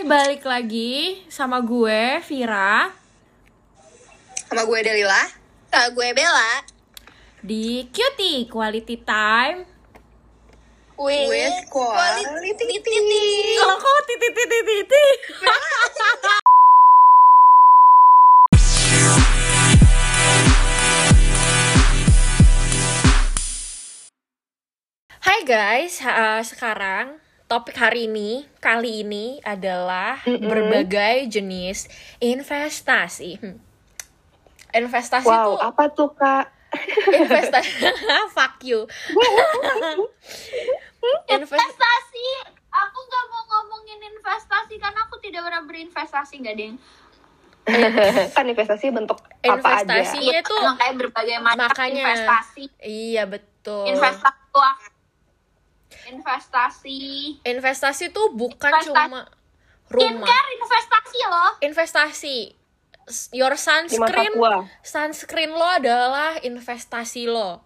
balik lagi sama gue Vira. Sama gue Delila. Sama gue Bella. Di Cutie Quality Time. With, quality, Kalau kok titit titit titit. Hai guys, uh, sekarang topik hari ini kali ini adalah berbagai jenis investasi. Hmm. Investasi Wow, tuh apa tuh kak? investasi fuck you Invest investasi aku nggak mau ngomongin investasi karena aku tidak pernah berinvestasi nggak deng kan investasi bentuk apa aja? investasinya tuh Emang kayak berbagai macam makanya. investasi iya betul investasi tuh investasi. Investasi tuh bukan Investasi. cuma rumah. Skincare investasi loh. Investasi. Your sunscreen sunscreen lo adalah investasi lo.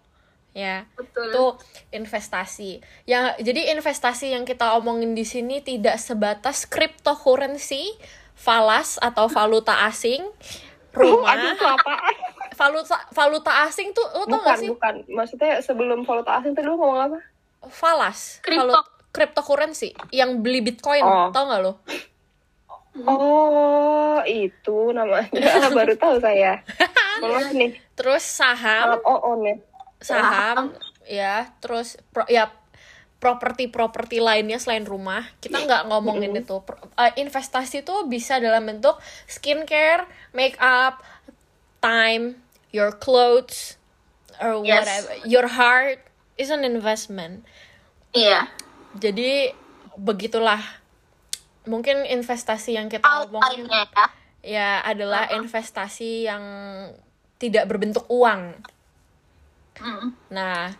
Ya. Betul. Itu investasi. Yang jadi investasi yang kita omongin di sini tidak sebatas cryptocurrency falas atau valuta asing rumah. Aduh, itu apaan? valuta valuta asing tuh lo tau Bukan, gak sih? bukan. Maksudnya sebelum valuta asing tadi lu ngomong apa? Falas Crypto. valuta cryptocurrency yang beli bitcoin Oh. tau gak lo Oh, itu namanya. Baru tahu saya. Maaf nih, terus saham sangat on ya. saham ya terus pro, ya properti-properti lainnya selain rumah kita nggak ngomongin itu Pro- eh, investasi itu bisa dalam bentuk skincare make up time your clothes or Yes. whatever your heart is an investment. Iya. Jadi begitulah. Mungkin investasi yang kita omongin outline-nya ya. ya adalah investasi yang tidak berbentuk uang. Mm. Nah,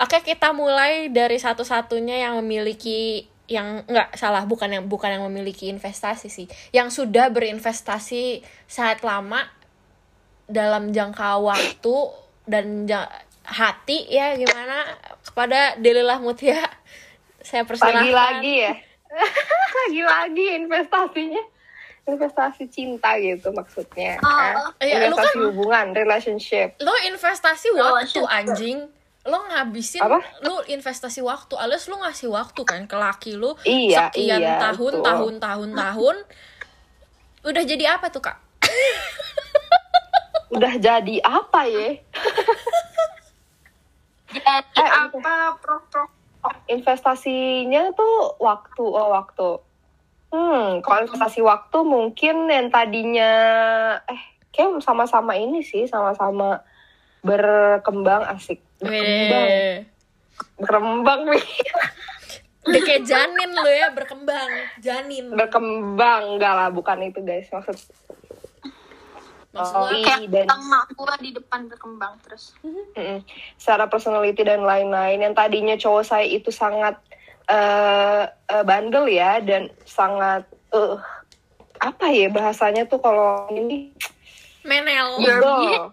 oke kita mulai dari satu-satunya yang memiliki yang enggak salah bukan yang bukan yang memiliki investasi sih, yang sudah berinvestasi saat lama dalam jangka waktu dan hati ya gimana kepada Delilah Mutia. Saya persilahkan. Lagi-lagi ya. Lagi-lagi investasinya. Investasi cinta gitu maksudnya. Oh, kan? iya, lu investasi kan- hubungan, relationship. Lo investasi waktu anjing. Lo ngabisin Apa? lo investasi waktu alias lo ngasih waktu kan ke laki lo Iya, sekian iya, tahun, betul. tahun tahun tahun udah jadi apa tuh kak Udah jadi apa ya? jadi Eh, apa pro pro investasinya tuh waktu oh waktu. Hmm kalau investasi waktu mungkin yang tadinya eh kayak sama-sama ini sih sama-sama berkembang asik. Berkembang. Weh. berkembang nih janin lo ya berkembang. Janin. Berkembang. Enggak lah bukan itu guys. Maksud maksud Oh, iya. kayak dan- di depan berkembang terus. Mm-mm, secara personality dan lain-lain yang tadinya cowok saya itu sangat eh eh, bandel ya dan sangat eh apa ya bahasanya tuh kalau ini? Menel. Bebel.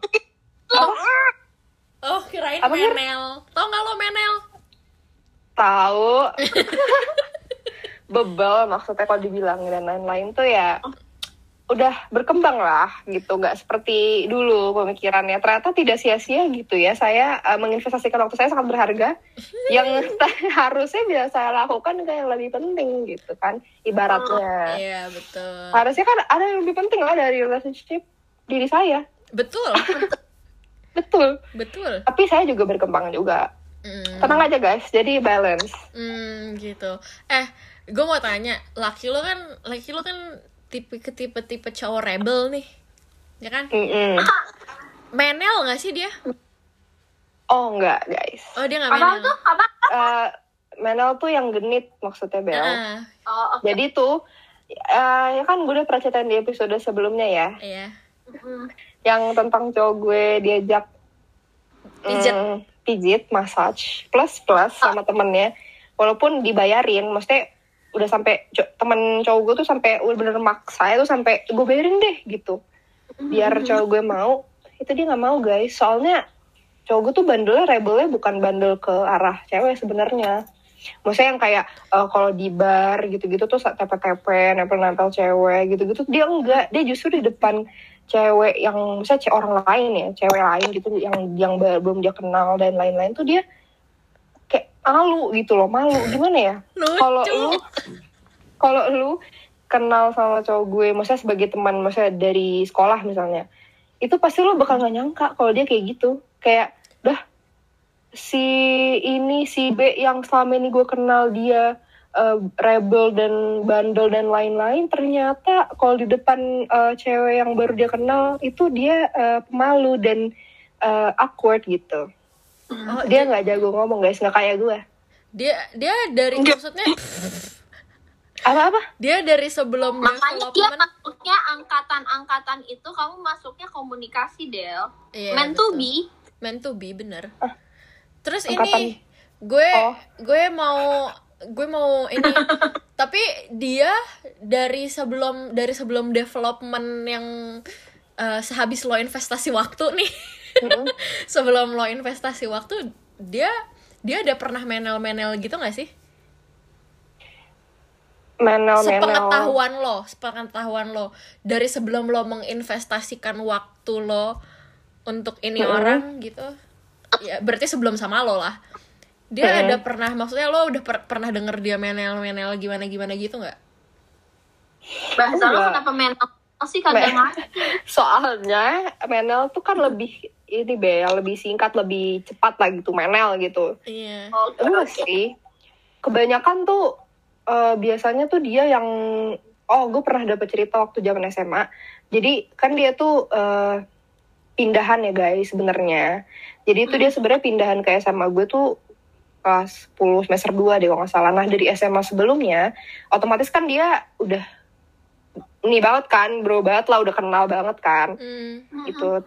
oh kirain Apa, menel. Tau nggak lo menel? Tahu bebel maksudnya kalau dibilangin dan lain-lain tuh ya udah berkembang lah gitu nggak seperti dulu pemikirannya. Ternyata tidak sia-sia gitu ya. Saya eh, menginvestasikan waktu saya sangat berharga. Yang harusnya bisa saya lakukan ke yang lebih penting gitu kan ibaratnya. Iya betul. Harusnya kan ada yang lebih penting lah dari relationship diri saya. Betul. Betul. Betul. Tapi saya juga berkembang juga. Hmm. tenang aja guys. Jadi balance. Hmm, gitu. Eh, gue mau tanya, laki lo kan, laki lo kan tipe ke tipe tipe cowok rebel nih, ya kan? Mm-mm. Menel nggak sih dia? oh enggak guys Oh dia nggak apa menel. tuh apa Eh, Menel tuh yang genit maksudnya Bel. Ah, oh oke Jadi tuh eh, ya kan gue udah pernah ceritain di episode sebelumnya ya, iya. Mm. yang tentang cowok gue diajak Pijat. mm, pijit, massage, plus plus sama temennya, walaupun dibayarin, maksudnya udah sampai co- temen cowok gue tuh sampai udah bener maksa itu sampai gue bayarin deh gitu, biar cowok gue mau, itu dia nggak mau guys, soalnya cowok gue tuh bandelnya rebelnya bukan bandel ke arah cewek sebenarnya. Maksudnya yang kayak eh, kalau di bar gitu-gitu tuh tepe-tepe nempel-nempel cewek gitu-gitu dia enggak. Dia justru di depan cewek yang misalnya cewek orang lain ya cewek lain gitu yang yang belum dia kenal dan lain-lain tuh dia malu gitu loh malu. Gimana ya? Kalau lu kalau lu kenal sama cowok gue maksudnya sebagai teman maksudnya dari sekolah misalnya itu pasti lo bakal gak nyangka kalau dia kayak gitu. Kayak dah si ini si B yang selama ini gue kenal dia eh, rebel dan bandel dan lain-lain ternyata kalau di depan eh, cewek yang baru dia kenal itu dia eh, pemalu dan eh, awkward gitu Oh, dia nggak jago ngomong guys nggak kayak gue dia dia dari maksudnya apa apa dia dari sebelum Makanya dia development masuknya angkatan-angkatan itu kamu masuknya komunikasi Del. Iya, Meant to betul. be. meant to be bener terus angkatan- ini gue Oh. gue mau gue mau ini tapi dia dari sebelum dari sebelum development yang eh, sehabis lo investasi waktu nih. sebelum lo investasi waktu dia dia ada pernah menel-menel gitu gak sih? Menel menel sepengetahuan lo sepengetahuan lo. Dari sebelum lo menginvestasikan waktu lo untuk ini Mm-mm. orang gitu. Ya berarti sebelum sama lo lah. Dia Mm. ada pernah maksudnya lo udah per- pernah denger dia menel menel gimana gimana gitu nggak? Bahasa lo kenapa mental sih? Kagak ngerti. soalnya menel tuh kan lebih ini be. Lebih singkat lebih cepat lah gitu menel gitu. Iya. Oke, enggak oke. sih. Kebanyakan tuh eh, biasanya tuh dia yang oh gue pernah dapet cerita waktu zaman SMA jadi kan dia tuh eh, pindahan ya guys sebenarnya. Jadi itu dia sebenarnya pindahan ke SMA gue tuh kelas 10 semester 2 deh kalau nggak salah. Nah dari SMA sebelumnya otomatis kan dia udah ini banget kan bro banget lah udah kenal banget kan. Hmm. gitu.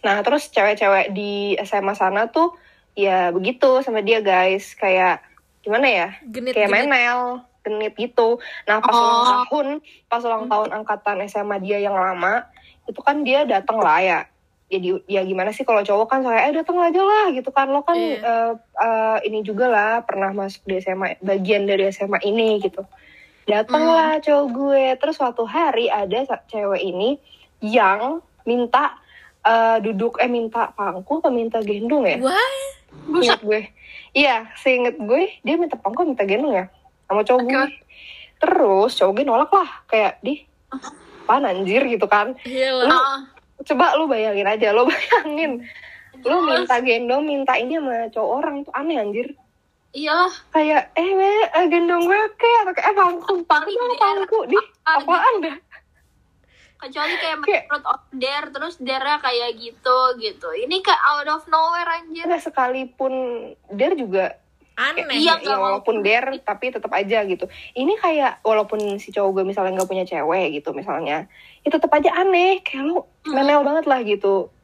Nah terus cewek-cewek di SMA sana tuh ya begitu sama dia guys kayak gimana ya? genit kayak genit menel, genit gitu. Nah pas Oh. ulang tahun, pas ulang tahun angkatan SMA dia yang lama itu kan dia datang lah ya. Jadi ya gimana sih kalau cowok kan saya eh datang aja lah gitu kan lo kan Iya. eh, eh, ini juga lah pernah masuk di SMA bagian dari SMA ini gitu. Datanglah cowok gue terus suatu hari ada cewek ini yang minta eh, duduk eh minta pangku atau minta gendong ya? wah Ingat gue. Iya, seinget gue dia minta pangku minta gendong ya sama cowok Oke. gue. Terus cowok gue nolak lah kayak di apaan anjir gitu kan. iya Lu Ah, coba lu bayangin aja, lu bayangin. Lu minta gendong, minta ini sama cowok orang tuh aneh anjir. iyalah. Kayak eh, me, eh gendong gue kayak atau kayak eh pangku, pangku pangku di apaan dah? Kecuali kayak Kayak- menurut order terus dare kayak gitu gitu. Ini kayak out of nowhere anjir. Ada sekalipun dia juga aneh. Iya, ya nggak mau. walaupun dare tapi tetap aja gitu. Ini kayak walaupun si cowok gue misalnya nggak punya cewek gitu misalnya ya tetap aja aneh. Kayak lu menel banget lah gitu.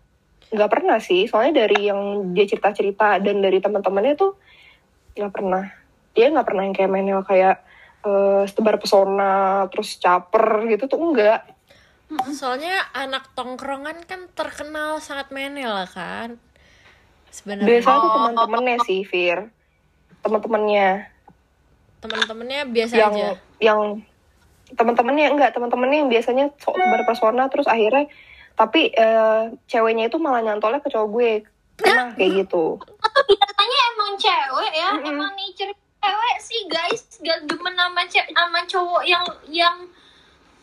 Nggak pernah sih. Soalnya dari yang dia cerita cerita dan dari teman-temannya tuh nggak pernah. Dia nggak pernah yang kayak menel kayak eh, setebar pesona terus caper gitu tuh enggak soalnya anak tongkrongan kan terkenal sangat menel kan sebenarnya. Biasanya tuh Oh. teman-temannya sih Fir. Teman-temannya. Teman-temannya biasa yang aja. yang teman-temannya enggak teman-temannya yang biasanya sok berpersona terus akhirnya tapi eh, ceweknya itu malah nyantolnya ke cowok gue. Pernah kayak gitu. Atau biasanya emang cewek ya, Mm-mm. emang nature cewek sih guys, gak demen sama sama cowok yang yang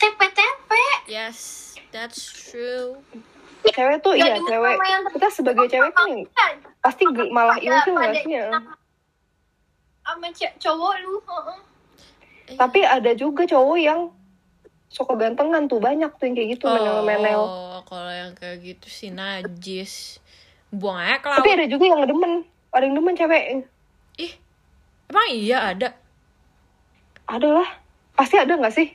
tepe-tepe. yes that's true. Cewek tuh Gak iya cewek. kita sebagai cewek kan pasti malah ilfil nggak sih ya? sama cowok lu. heeh. tapi ada juga cowok yang sok kegantengan tuh banyak tuh yang kayak gitu menel-menel Oh, kalau yang kayak gitu sih najis. Buang aja ke tapi ada juga yang demen. Ada yang demen cewek. Ih, emang iya ada. ada lah. Pasti ada nggak sih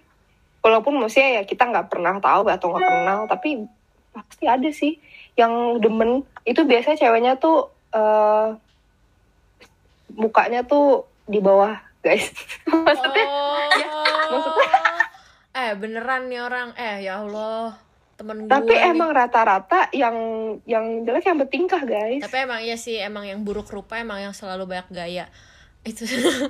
walaupun maksudnya ya kita nggak pernah tahu atau nggak kenal tapi pasti ada sih yang demen itu biasanya ceweknya tuh eh mukanya tuh di bawah guys maksudnya Oh, maksudnya- eh beneran nih orang. Eh ya Allah, temen gue. tapi nih. emang rata-rata yang yang jelek yang bertingkah guys Tapi emang iya sih, emang yang buruk rupa emang yang selalu banyak gaya. itu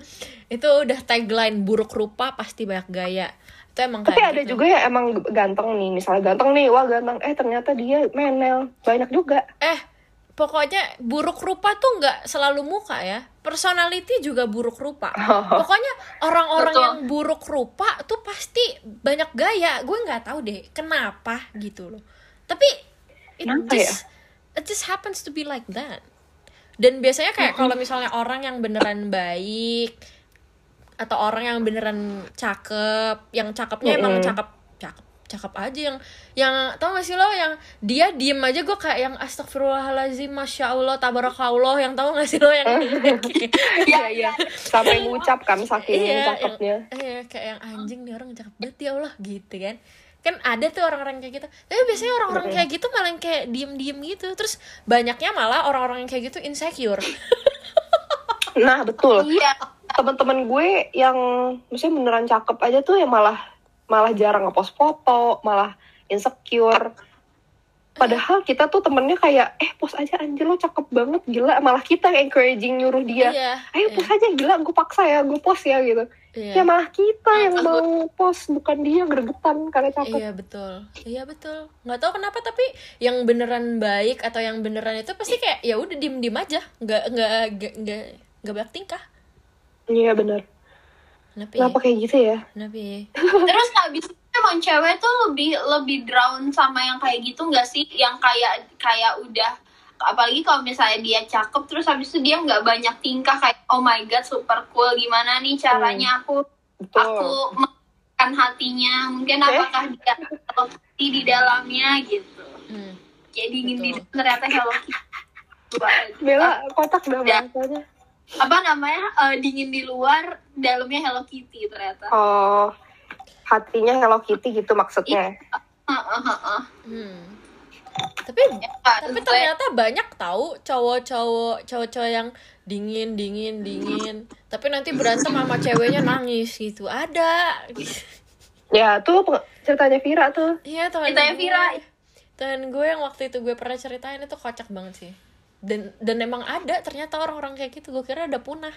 itu udah tagline buruk rupa pasti banyak gaya itu emang Tapi ada gitu. juga yang emang ganteng nih, misalnya ganteng nih, wah ganteng, eh ternyata dia menel, banyak juga. eh pokoknya buruk rupa tuh nggak selalu muka ya. Personality juga buruk rupa. Pokoknya orang-orang yang buruk rupa tuh pasti banyak gaya. Gue nggak tahu deh kenapa gitu loh. Tapi it Kenapa just it just happens to be like that. Dan biasanya kayak kalau misalnya orang yang beneran baik atau orang yang beneran cakep yang cakepnya emang Mm-mm. cakep cakep cakep aja yang yang tau gak sih lo yang dia diem aja gue kayak yang astagfirullahalazim masya allah tabarakallah yang tau gak sih lo yang Iya, iya. Sampai ngucap kan saking iya cakepnya. yang, iya kayak yang anjing nih orang cakep banget ya allah gitu kan kan ada tuh orang-orang kayak gitu tapi biasanya orang-orang kayak gitu malah yang kayak diem-diem gitu terus banyaknya malah orang-orang yang kayak gitu insecure Nah, betul. Iya. Teman-teman gue yang maksudnya beneran cakep aja tuh yang malah malah jarang ngepost foto, malah insecure. Padahal kita tuh temennya kayak, eh post aja anjir lo cakep banget, gila. Malah kita yang encouraging nyuruh dia, iya ayo post aja gila, gue paksa ya, gue post ya gitu. iya Ya malah kita yang mau post, bukan dia gregetan karena cakep. Iya betul, iya betul. Nggak tahu kenapa tapi yang beneran baik atau yang beneran itu pasti kayak ya udah diem diem aja, nggak nggak nggak nggak nggak banyak tingkah. Iya benar. Kenapa ya? Kenapa kayak gitu ya? Kenapa ya? Terus habis itu emang cewek tuh lebih lebih drown sama yang kayak gitu nggak sih? Yang kayak kayak udah apalagi kalau misalnya dia cakep terus habis itu dia nggak banyak tingkah kayak oh my god super cool gimana nih caranya aku Betul. aku menekan hatinya mungkin apakah dia Hello Kitty di dalamnya gitu Hmm. kayak dingin di Betul. dalam ternyata Hello Kitty Bella kotak Ya. bahasanya. Apa namanya eh, dingin di luar dalamnya Hello Kitty ternyata Oh, hatinya Hello Kitty gitu maksudnya. Heeh, heeh. Hmm. Tapi Ya, tapi ternyata banyak tahu cowok-cowok cowok-cowok yang dingin dingin dingin tapi nanti berantem sama ceweknya nangis gitu ada Ya, tuh ceritanya Vira tuh. iya teman Ceritanya. Vira. teman gue yang waktu itu gue pernah ceritain itu kocak banget sih dan dan emang ada ternyata orang-orang kayak gitu gue kira udah punah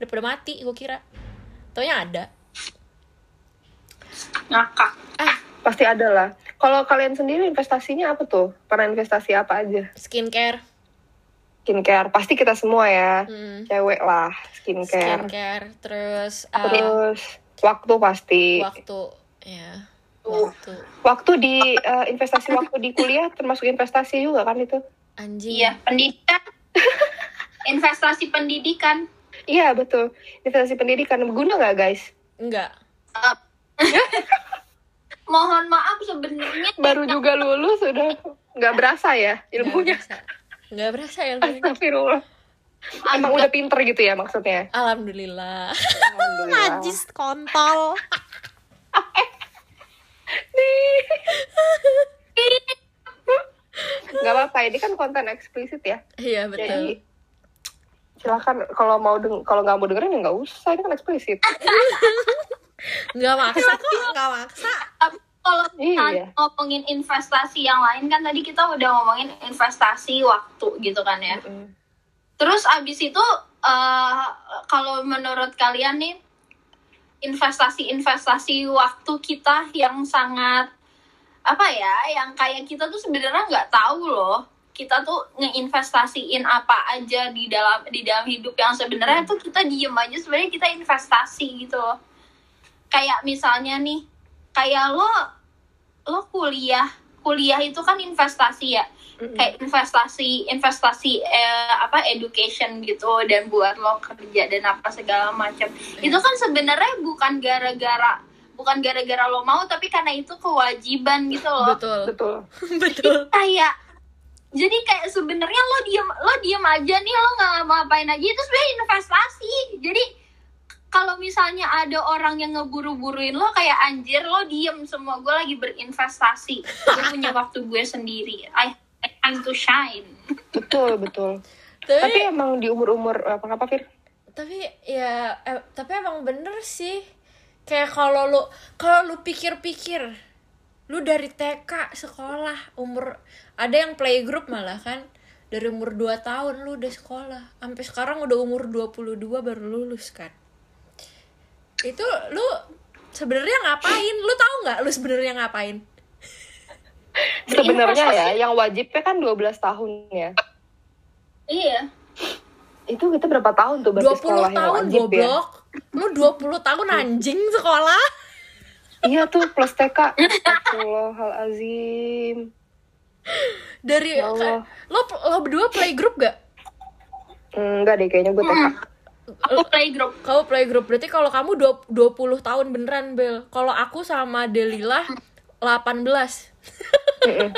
udah pada mati gue kira taunya ada ngakak ah Pasti ada lah. Kalau kalian sendiri investasinya apa tuh? Pernah investasi apa aja? skincare Skincare. Pasti kita semua ya. hmm, Cewek lah, skincare. skincare terus uh, Terus waktu pasti. waktu ya waktu Waktu di eh, investasi waktu di kuliah termasuk investasi juga kan itu? Anjing iya pendidikan investasi pendidikan Iya betul. Investasi pendidikan guna nggak guys? enggak mohon maaf sebenarnya Baru juga lulus sudah nggak berasa ya ilmunya. Nggak berasa. berasa ya ilmunya Astagfirullah. Emang udah pinter gitu ya maksudnya? alhamdulillah Alhamdulillah. najis kontol Gak apa-apa, ini kan konten eksplisit ya. iya betul Jadi silakan kalau mau deng kalau nggak mau dengerin ya nggak usah ini kan eksplisit. nggak maksa kok nggak maksa Tapi kalau kita Iya. ngomongin investasi yang lain kan tadi kita udah ngomongin investasi waktu gitu kan ya Mm. terus abis itu eh, kalau menurut kalian nih investasi-investasi waktu kita yang sangat apa ya yang kayak kita tuh sebenarnya nggak tahu loh. Kita tuh ngeinvestasiin apa aja di dalam di dalam hidup yang sebenarnya tuh kita diem aja sebenarnya kita investasi gitu loh. Kayak misalnya nih kayak lo lo kuliah kuliah itu kan investasi ya. Mm-mm. kayak investasi investasi eh, apa education gitu dan buat lo kerja dan apa segala macam. Itu kan sebenarnya bukan gara-gara bukan gara-gara lo mau tapi karena itu kewajiban gitu loh betul Betul. betul kayak jadi kayak sebenarnya lo diem lo diem aja nih lo nggak ngapain aja itu sebenarnya investasi jadi kalau misalnya ada orang yang ngeburu-buruin lo kayak anjir lo diem semua gue lagi berinvestasi gue punya waktu gue sendiri I I time to shine Betul, betul. tapi Tapi emang di umur-umur apa apa Fir? tapi ya eh, tapi emang bener sih kayak kalau lu kalau lu pikir-pikir lu dari TK sekolah umur ada yang playgroup malah kan dari umur 2 tahun lu udah sekolah sampai sekarang udah umur 22 baru lulus kan itu lu sebenarnya ngapain lu tahu nggak lu sebenarnya ngapain Sebenarnya ya, yang wajibnya kan 12 tahun ya. Iya. Itu kita berapa tahun tuh berarti 20 sekolah yang tahun wajib ya? Lu 20 tahun anjing sekolah Iya tuh plus TK. Astagfirullahalazim. dari Ya Allah. lo lo berdua playgroup gak Enggak deh kayaknya gue TK. Aku playgroup. kamu playgroup berarti kalau kamu dua- 20 tahun beneran Bel kalau aku sama Delila 18 Mm-mm.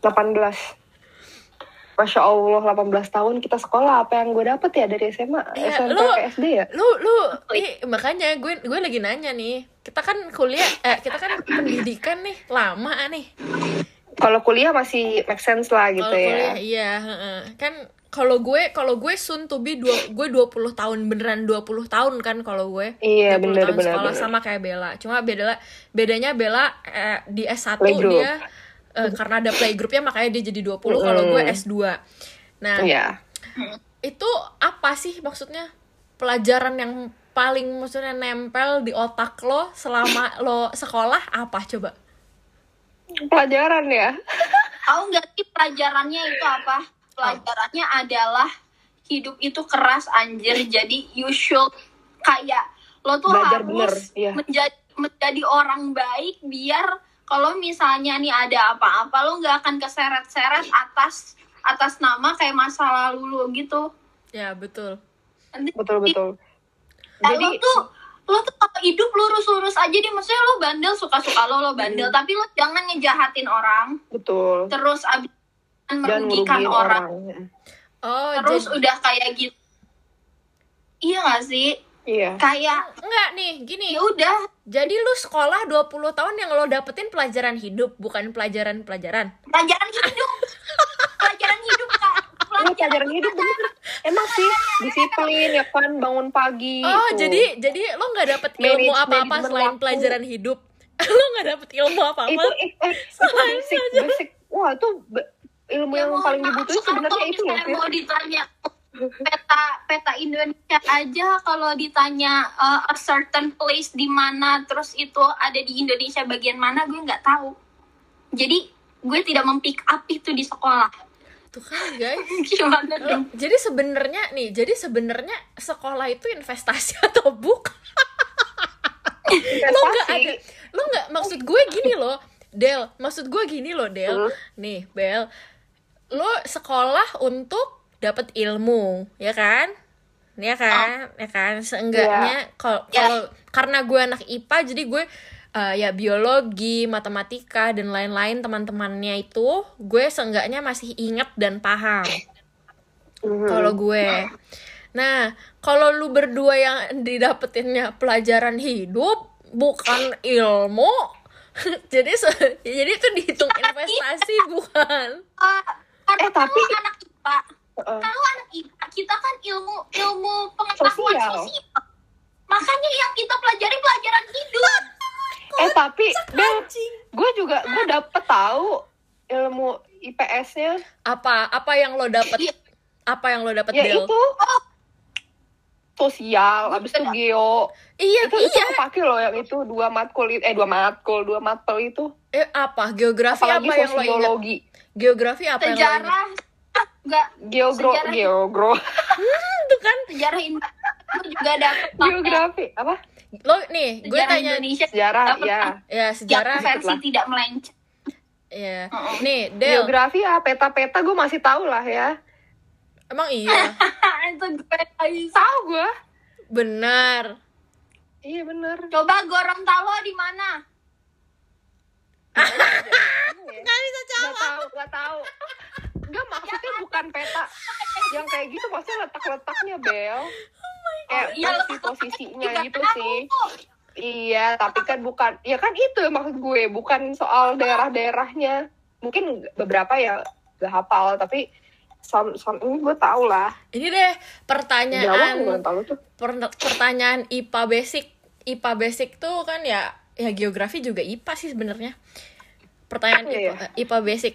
18. Masya Allah 18 tahun kita sekolah apa yang gue dapet ya dari SMA Iya, SMP lu- ke SD ya? lu lu ih, makanya gue gue lagi nanya nih. Kita kan kuliah eh kita kan pendidikan nih lama nih. Kalau kuliah masih make sense lah gitu kuliah ya. iya heeh. kan kalau gue kalau gue soon to be dua, gue 20 tahun beneran 20 tahun kan kalau gue. Iya, 20 bener, tahun bener, sekolah bener. sama kayak Bella. Cuma beda bedanya Bella eh, di S1 Playgroup. dia eh, karena ada playgroupnya makanya dia jadi 20 kalau gue S2 nah Iya. itu apa sih maksudnya? Pelajaran yang paling maksudnya nempel di otak lo selama lo sekolah apa coba? Pelajaran ya? Tahu nggak sih pelajarannya itu apa? Pelajarannya adalah hidup itu keras anjir. Jadi you should kayak lo tuh Belajar harus bener, iya. menjadi menjadi orang baik biar kalau misalnya nih ada apa-apa lo nggak akan keseret-seret atas atas nama kayak masa lalu lo gitu. ya betul. Nanti betul betul. jadi lo tuh lo tuh kalau hidup lurus-lurus aja deh. Maksudnya lo bandel suka-suka lo lo bandel. Hmm. tapi lo jangan ngejahatin orang. Betul. Terus abis dan merugikan orang, orang oh terus jadi udah kayak gitu. Iya gak sih iya. Kayak enggak nih gini. Ya udah. Jadi lu sekolah 20 tahun yang lo dapetin pelajaran hidup bukan pelajaran-pelajaran. Pelajaran hidup. Pelajaran hidup kak. Ini pelajaran hidup bener. emang sih disiplin ya kan bangun pagi oh tuh. jadi jadi lo nggak dapet ilmu apa-apa selain waktu. pelajaran hidup? Lo nggak dapet ilmu apa-apa? Itu eh, eh, itu Selain basic basic. Wah itu ilmu Ya, yang mohon paling dibutuhin sebenarnya itu Fir. mau ditanya peta peta Indonesia aja kalau ditanya uh, a certain place di mana terus itu ada di Indonesia bagian mana gue nggak tahu. Jadi gue tidak mempick up itu di sekolah. Tuh kan guys. Gimana Lo- dong? jadi sebenarnya nih jadi sebenarnya sekolah itu investasi atau bukan lo nggak ada. Lo nggak maksud gue gini loh Del. Maksud gue gini loh Del. Hmm. nih Bel. Lo sekolah untuk dapat ilmu ya kan? Ya kan? Ya kan? Seenggaknya kalau Ya. kalau karena gue anak IPA jadi gue eh, ya biologi matematika dan lain-lain teman-temannya itu gue seenggaknya masih inget dan paham. Mhm. kalau gue. Nah kalau lu berdua yang didapetinnya pelajaran hidup bukan ilmu jadi se- jadi itu dihitung investasi bukan? Uh, karena Eh, tapi- anak IPA Kan lo anak IPA kita kan ilmu ilmu pengetahuan Sosial. sosial, makanya yang kita pelajari pelajaran hidup. Eh tapi Bel gue juga gue dapet tahu ilmu IPS-nya apa apa yang lo dapet? Iya. apa yang lo dapet ya Del itu. Sosial habis itu geo. Iya itu itu iya. kepake loh yang itu dua matkul eh dua matkul dua matkul itu. Eh apa? Geografi apalagi apa yang lo ingat? geografi apa yang lo ingat? Sejarah enggak geogro Sejarah. geogro. Itu kan. Sejarah Indonesia juga dapet geografi apa? Lo nih gue sejarah tanya Indonesia. Sejarah Dapet ya ya yang sejarah versi tidak melenceng. Ya Heeh. nih Del. Geografi ya peta-peta gue masih tahu lah ya. Emang iya? Itu gue tahu gue benar. Iya bener coba Gorontalo di mana? Nggak bisa jawab. Nggak tahu nggak tahu nggak maksudnya bukan peta yang kayak gitu maksudnya letak-letaknya bel. Kayak iya, posisi letak-letaknya posisinya juga gitu sih. iya tapi kan bukan ya kan itu maksud gue bukan soal daerah-daerahnya. Mungkin beberapa ya gak hafal tapi some, some ini gue tau lah. Ini deh Jawa pertanyaan tahu tuh. Per- pertanyaan IPA basic. IPA basic tuh kan ya ya geografi juga IPA sih sebenarnya. Pertanyaan Iya, IPA, IPA basic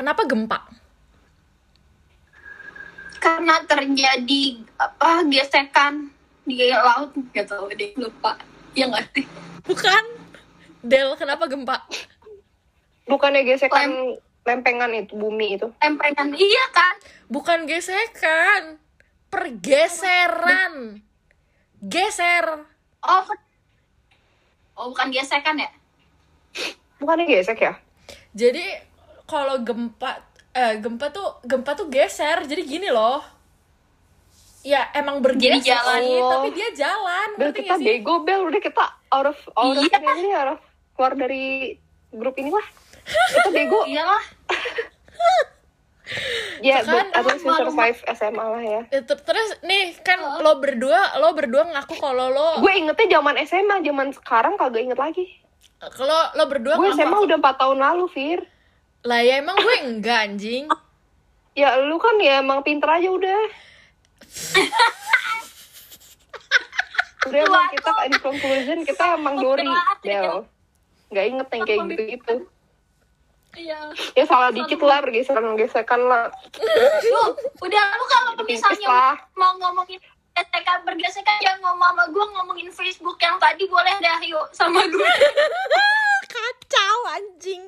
kenapa gempa? Karena terjadi apa gesekan di laut nggak tahu deh lupa. Ya nggak sih? Bukan. Del kenapa gempa? Bukannya gesekan lempengan itu bumi itu. lempengan iya kan? Bukan gesekan. Pergeseran. Geser. Oh oh bukan gesekan ya? Bukannya gesek ya? jadi kalau gempa eh gempa tuh gempa tuh geser jadi gini loh ya emang bergeser Jadi jalan. sih, Oh. tapi dia jalan Bel kita sih? bego Bel, udah kita out of out of Iya. ini out of keluar dari grup ini lah. Kita bego. iyalah Ya, Kan, but at least we malu- survive SMA lah ya. Ter- terus nih kan lo berdua lo berdua ngaku kalau lo Gue ingetnya zaman SMA, zaman sekarang kagak inget lagi. kalau lo berdua Gue SMA udah 4 tahun lalu, Fir. Lah ya emang gue enggak anjing Ya lu kan ya emang pinter aja udah. udah emang kita in conclusion kita emang Dori, Bel. Gak inget yang kayak gitu-gitu. iya Ya salah dikit lah, bergesekan-gesekan lah. lu udah lu kalau misalnya mau ngomongin gesekan bergesekan jangan ngomong sama gue ngomongin Facebook yang tadi boleh dah yuk sama gue kacau anjing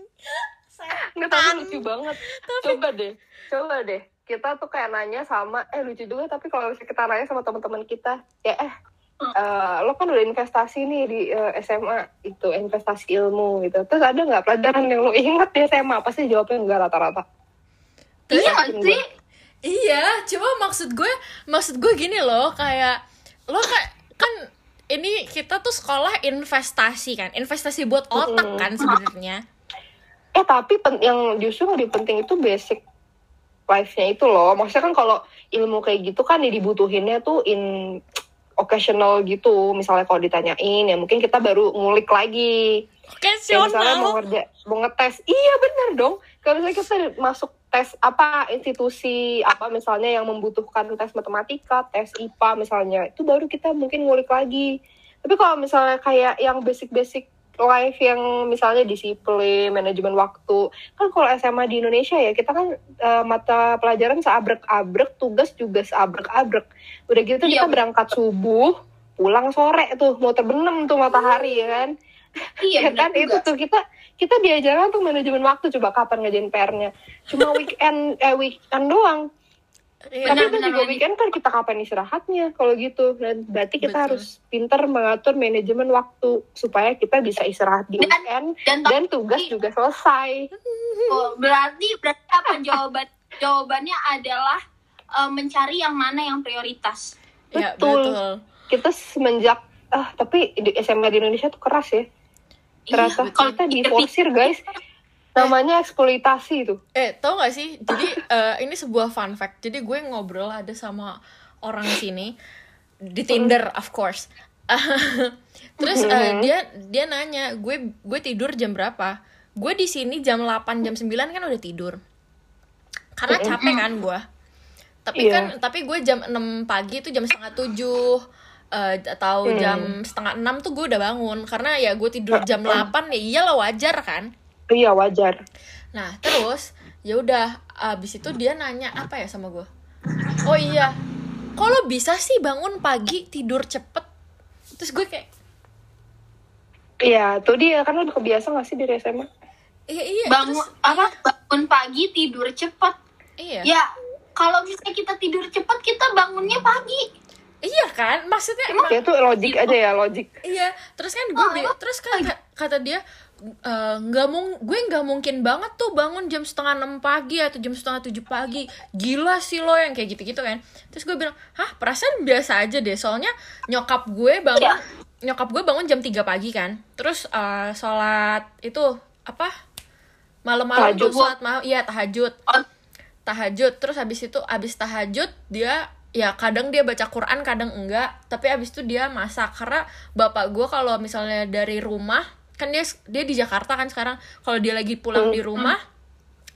Nggak, tapi lucu banget. Coba deh, coba deh. Kita tuh kayak nanya sama, eh lucu juga tapi kalau misalnya kita nanya sama teman-teman kita, ya eh, eh, lo kan udah investasi nih di eh, SMA itu investasi ilmu gitu. Terus ada nggak pelajaran yang lo ingat di SMA? Pasti jawabnya enggak rata-rata. iya sih Iya, cuma maksud gue, maksud gue gini loh, kayak lo kayak kan ini kita tuh sekolah investasi kan, investasi buat otak kan sebenarnya. Eh tapi pen- yang justru lebih penting itu basic life-nya itu loh. Maksudnya kan kalau ilmu kayak gitu kan ya dibutuhinnya tuh in occasional gitu. Misalnya kalau ditanyain ya mungkin kita baru ngulik lagi. Kayak misalnya mau Occasional. ngerja, mau ngetes. Iya bener dong. Kalau misalnya kita masuk tes apa institusi apa misalnya yang membutuhkan tes matematika, tes IPA misalnya, itu baru kita mungkin ngulik lagi. Tapi kalau misalnya kayak yang basic-basic life yang misalnya disiplin, manajemen waktu, kan kalau SMA di Indonesia ya kita kan eh, mata pelajaran seabrek-abrek, tugas juga seabrek-abrek. Udah gitu Iya, kita berangkat subuh, pulang sore tuh mau terbenam tuh matahari ya kan? iya ya kan? Juga. itu tuh kita kita diajarkan tuh manajemen waktu coba kapan ngerjain PR-nya. Cuma weekend eh weekend doang Iya. tapi itu benar, juga benar. weekend kan kita kapan istirahatnya kalau gitu dan berarti kita Betul. harus pinter mengatur manajemen waktu supaya kita bisa istirahat di Dan- weekend dan dan tugas juga selesai Oh, berarti berarti apa jawaban jawabannya adalah eh, mencari yang mana yang prioritas. Iya, Betul. betul. kita semenjak ah tapi di SMA di Indonesia tuh keras ya ternyata Iya, kita diforsir guys namanya eksploitasi itu Eh, tau gak sih? Jadi eh, ini sebuah fun fact. Jadi gue ngobrol ada sama orang sini di Tinder, of course. Terus eh, dia dia nanya, gue gue tidur jam berapa? Gue di sini jam 8 jam 9 kan udah tidur. Karena capek kan gue. Tapi Iya. kan tapi gue jam 6 pagi itu jam setengah 7 eh, atau jam setengah 6 tuh gue udah bangun karena ya gue tidur jam 8 ya iyalah wajar kan. Iya wajar Nah, terus ya udah abis itu dia nanya apa ya sama gue? Oh iya, kalau bisa sih bangun pagi tidur cepet. Terus gue kayak, Iya, tuh dia kan udah kebiasa gak sih dari SMA? iya iya. Bangun terus- apa? Bangun pagi tidur cepat. Iya. Ya, kalau misalnya kita tidur cepat kita bangunnya pagi. Iya kan? Maksudnya emang Ya tuh logik aja ya, logik. iya. Terus kan gue bi- terus kata kata dia "Eh, nggak mung gue nggak mungkin banget tuh bangun jam setengah enam pagi atau jam setengah tujuh pagi. Gila sih lo yang kayak gitu gitu kan. Terus gue bilang hah perasaan biasa aja deh. Soalnya nyokap gue bangun Iya. nyokap gue bangun jam 3 pagi kan. Terus eh, sholat itu apa? Malam-malam tuh sholat malam iya tahajud. Oh, tahajud. Terus habis itu habis tahajud dia ya kadang dia baca Quran kadang enggak. Tapi habis itu dia masak. Karena bapak gue kalau misalnya dari rumah kan dia dia di Jakarta kan sekarang. Kalau dia lagi pulang di rumah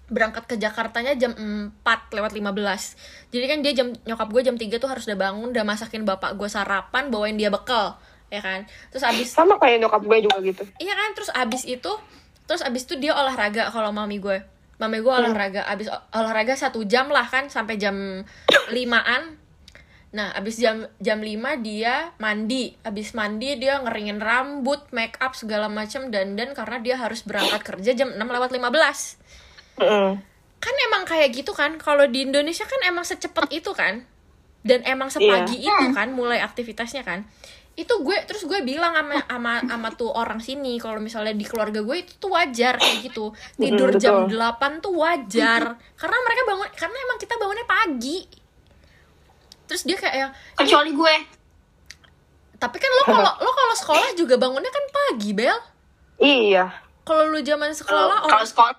berangkat ke Jakartanya jam 4 lewat 15 jadi kan dia jam nyokap gue jam 3 tuh harus udah bangun udah masakin bapak gue sarapan bawain dia bekal ya kan? Terus habis Sama kayak nyokap gue juga gitu. Iya kan, terus abis itu, terus abis itu dia olahraga kalau mami gue. mame gue olahraga. Abis ol- olahraga satu jam lah kan sampai jam limaan nah abis jam jam 5 dia mandi. Abis mandi dia ngeringin rambut make up segala macam dandan karena dia harus berangkat kerja jam 6 lewat 15 Mm-mm. kan emang kayak gitu kan? Kalau di Indonesia kan emang secepat itu kan? Dan emang sepagi itu kan mulai aktivitasnya kan? Itu gue terus gue bilang sama sama sama tuh orang sini kalau misalnya di keluarga gue itu tuh wajar kayak gitu. Tidur Mm, jam betul. 8 tuh wajar. Karena mereka bangun karena emang kita bangunnya pagi terus dia kayak yang kecuali gue tapi kan lo kalau lo kalau sekolah juga bangunnya kan pagi bel Iya. kalau lu zaman sekolah kalau orang sekolah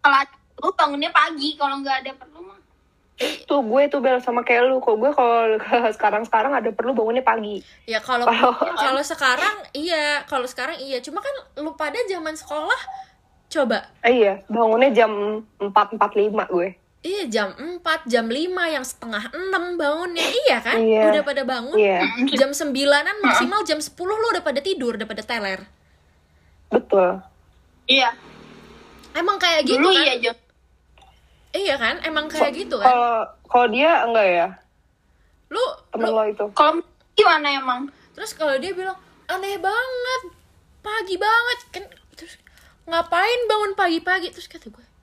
kalau lu bangunnya pagi kalau nggak ada perlu mah Tuh gue tuh bel sama kayak lu. Kok gue kalau sekarang-sekarang ada perlu bangunnya pagi. ya kalau Kalau- kalau sekarang iya kalau sekarang iya cuma kan lu pada zaman sekolah coba Eh, iya, bangunnya jam 4.45 gue. Iya jam 4 jam 5 yang setengah 6 bangunnya. Iya kan? Iya. udah pada bangun. Iya, jam 9an maksimal jam 10 lu udah pada tidur udah pada teler. Betul. iya. Emang kayak gitu dulu kan? iya Jom. iya kan? Emang kayak gitu kan? Kalau kalau dia enggak ya, lu temen lu lo itu. kalau gimana emang? Terus kalau dia bilang aneh banget pagi banget. Kan terus ngapain bangun pagi-pagi? Terus kata gue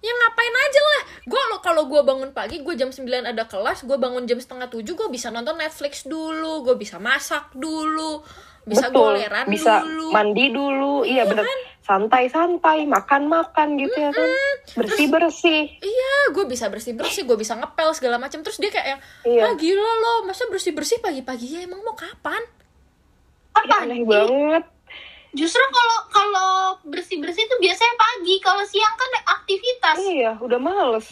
ya ngapain aja lah gue lo kalau gue bangun pagi gue jam 9 ada kelas gue bangun jam setengah tujuh gue bisa nonton Netflix dulu gue bisa masak dulu bisa betul. goleran Bisa dulu mandi dulu. Iya, bener. Santai-santai, makan-makan gitu ya kan. Bersih-bersih. iya gue bisa bersih bersih gue bisa ngepel segala macam terus dia kayak yang Iya. ah gila lo masa bersih bersih pagi-pagi ya emang mau kapan Ih, aneh banget. Justru kalau kalau bersih bersih itu biasanya pagi kalau siang kan aktivitas Iya, udah males.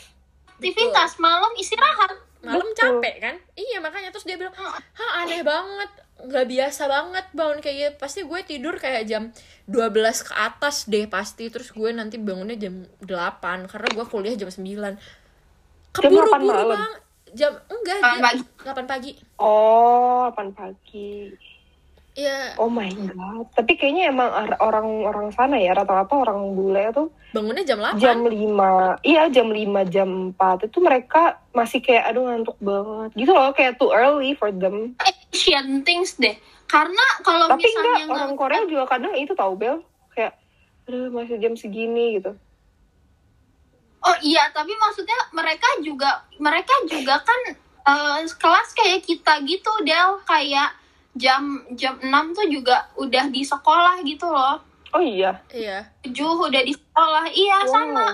aktivitas malam istirahat malam Betul. capek kan iya makanya terus dia bilang ha aneh banget nggak biasa banget bangun kayak gitu pasti gue tidur kayak jam 12 ke atas deh pasti terus gue nanti bangunnya jam 8 karena gue kuliah jam 9 keburu-buru 8 malam? bang jam enggak Delapan jam pagi. 8 pagi Oh, 8 pagi. Ya Oh my god. Tapi kayaknya emang orang-orang sana ya rata-rata orang bule tuh bangunnya jam 8 jam 5. Iya, jam 5, jam 4 itu mereka masih kayak aduh ngantuk banget. Gitu loh, kayak too early for them. Asian things deh karena kalau Tapi misalnya enggak, orang Korea juga kadang itu tahu Bel. Kayak aduh masih jam segini gitu. Oh iya, tapi maksudnya mereka juga mereka juga kan eh, kelas kayak kita gitu, Del, kayak jam jam 6 tuh juga udah di sekolah gitu loh. Oh iya. iya 7 udah di sekolah. Iya, Wow. sama.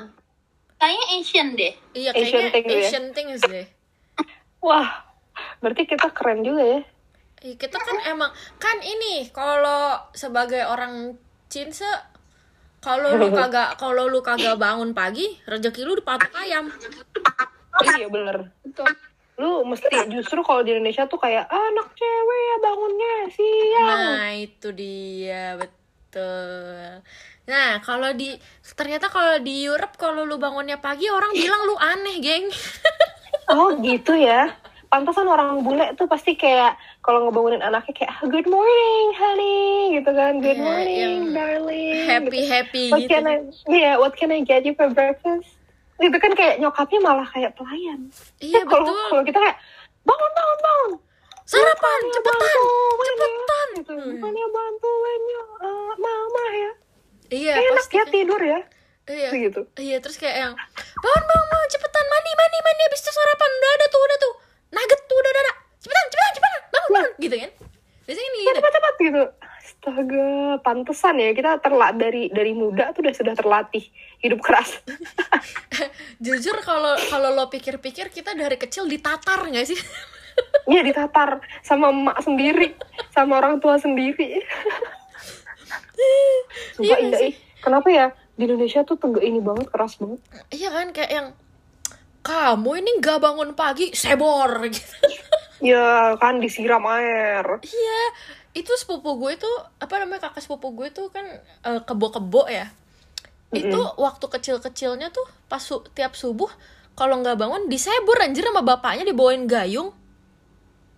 Kayaknya Asian deh. iya Asian kayaknya thing ya? Asian things deh Wah, berarti kita keren juga ya. Iya, kita kan emang kan ini kalau sebagai orang Cinse kalau lu kagak kalau lu kagak bangun pagi rezeki lu dipatok ayam iya bener. Lu mesti justru kalau di Indonesia tuh kayak anak cewek ya bangunnya siang. nah itu dia betul nah kalau di ternyata kalau di Europe kalau lu bangunnya pagi orang bilang lu aneh geng Oh gitu ya. Pantasan orang bule tuh pasti kayak kalau ngebangunin anaknya kayak "Ah, good morning honey gitu kan. Good Iya, morning darling. happy gitu. happy What gitu can I yeah, what can I get you for breakfast? Itu kan kayak nyokapnya malah kayak pelayan. iya Eh, kalau betul kalau kita kayak bangun bangun bangun. sarapan Bukannya cepetan bantuin ya." cepetan Gitu. Hmm. Bukannya bantuin ya eh, mama ya. iya Enak pasti ya kan. tidur ya. iya Gitu. Iya terus kayak yang bangun bangun bangun cepetan mandi mandi mandi habis itu sarapan udah ada tuh udah tuh nugget tuh udah ada cepetan cepetan cepetan bangun bangun gitu kan biasanya Ya, gitu cepat-cepat gitu. Astaga, pantesan ya kita terla dari dari muda tuh udah sudah terlatih hidup keras. jujur kalau kalau lo pikir-pikir kita dari kecil ditatar nggak sih Iya ditatar sama emak sendiri, sama orang tua sendiri. Sumpah Iya indah. Kenapa ya di Indonesia tuh tegak ini banget keras banget. iya kan kayak yang kamu ini nggak bangun pagi sebor gitu Ya kan disiram air. iya itu sepupu gue tuh apa namanya kakak sepupu gue tuh kan eh, kebo-kebo ya itu waktu kecil-kecilnya tuh pas su- tiap subuh kalau nggak bangun disebur anjir sama bapaknya dibawain gayung.